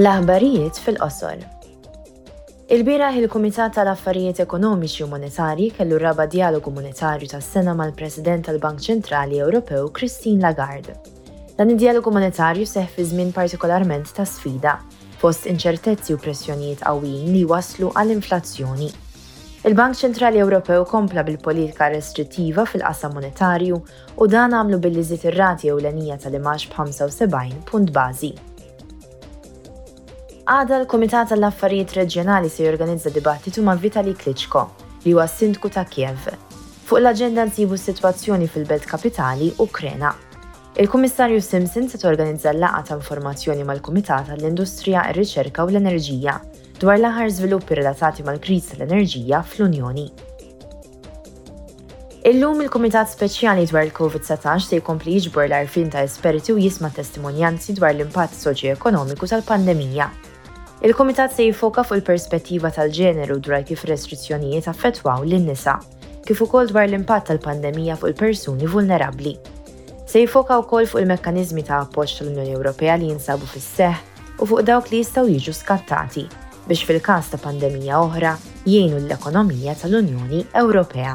L-aħbarijiet fil-qosor. Ilbieraħ il-Kumitat tal-Affarijiet Ekonomiċi u Monetarji kellu r-raba' djalogu monetarju tas-sena mal-President tal-Bank Ċentrali Ewropew Christine Lagarde. Dan id-djalogu monetarju seħħ fi żmien partikolarment ta' sfida, fost inċertezzi u pressjonijiet qawwijin li jwasslu għal inflazzjoni. Il-Bank Ċentrali Ewropew kompla bil-politika restrittiva fil-qasam monetarju u dan għamlu billi żied ir-rati ewlenija tal-imgħax b'75 punt bażi. Għada l-Kumitat għall-Affarijiet Reġjonali se jorganizza dibattitu ma' Vitali Klitschko, li huwa s-Sindku ta' Kiev. Fuq l-aġenda nsibu s-sitwazzjoni fil-belt kapitali, Ukrena. Il-Kummissarju Simpson se torganizza laqgħa ta' informazzjoni mal-Kumitat għall-Industrija, ir-Riċerka u l-Enerġija dwar l-aħħar żviluppi relatati mal-kriżi tal-enerġija fl-Unjoni. Illum il-Kumitat Speċjali dwar il-COVID-19 se jkompli jiġbor l-għarfien ta' esperti u jisma' testimonjanzi dwar l-impatt soċjoekonomiku tal-pandemija. Il-Kumitat se jiffoka fuq il-perspettiva tal-ġeneru dwar kif restrizzjonijiet affettwaw lin-nisa, kif ukoll dwar l-impatt tal-pandemija fuq il-persuni vulnerabbli. Se jiffoka wkoll fuq il-mekkaniżmi ta' appoġġ tal-Unjoni Ewropea li jinsabu fis-seħħ u fuq dawk li jistgħu jiġu skattati biex fil-każ ta' pandemija oħra jgħinu l-ekonomija tal-Unjoni Ewropea.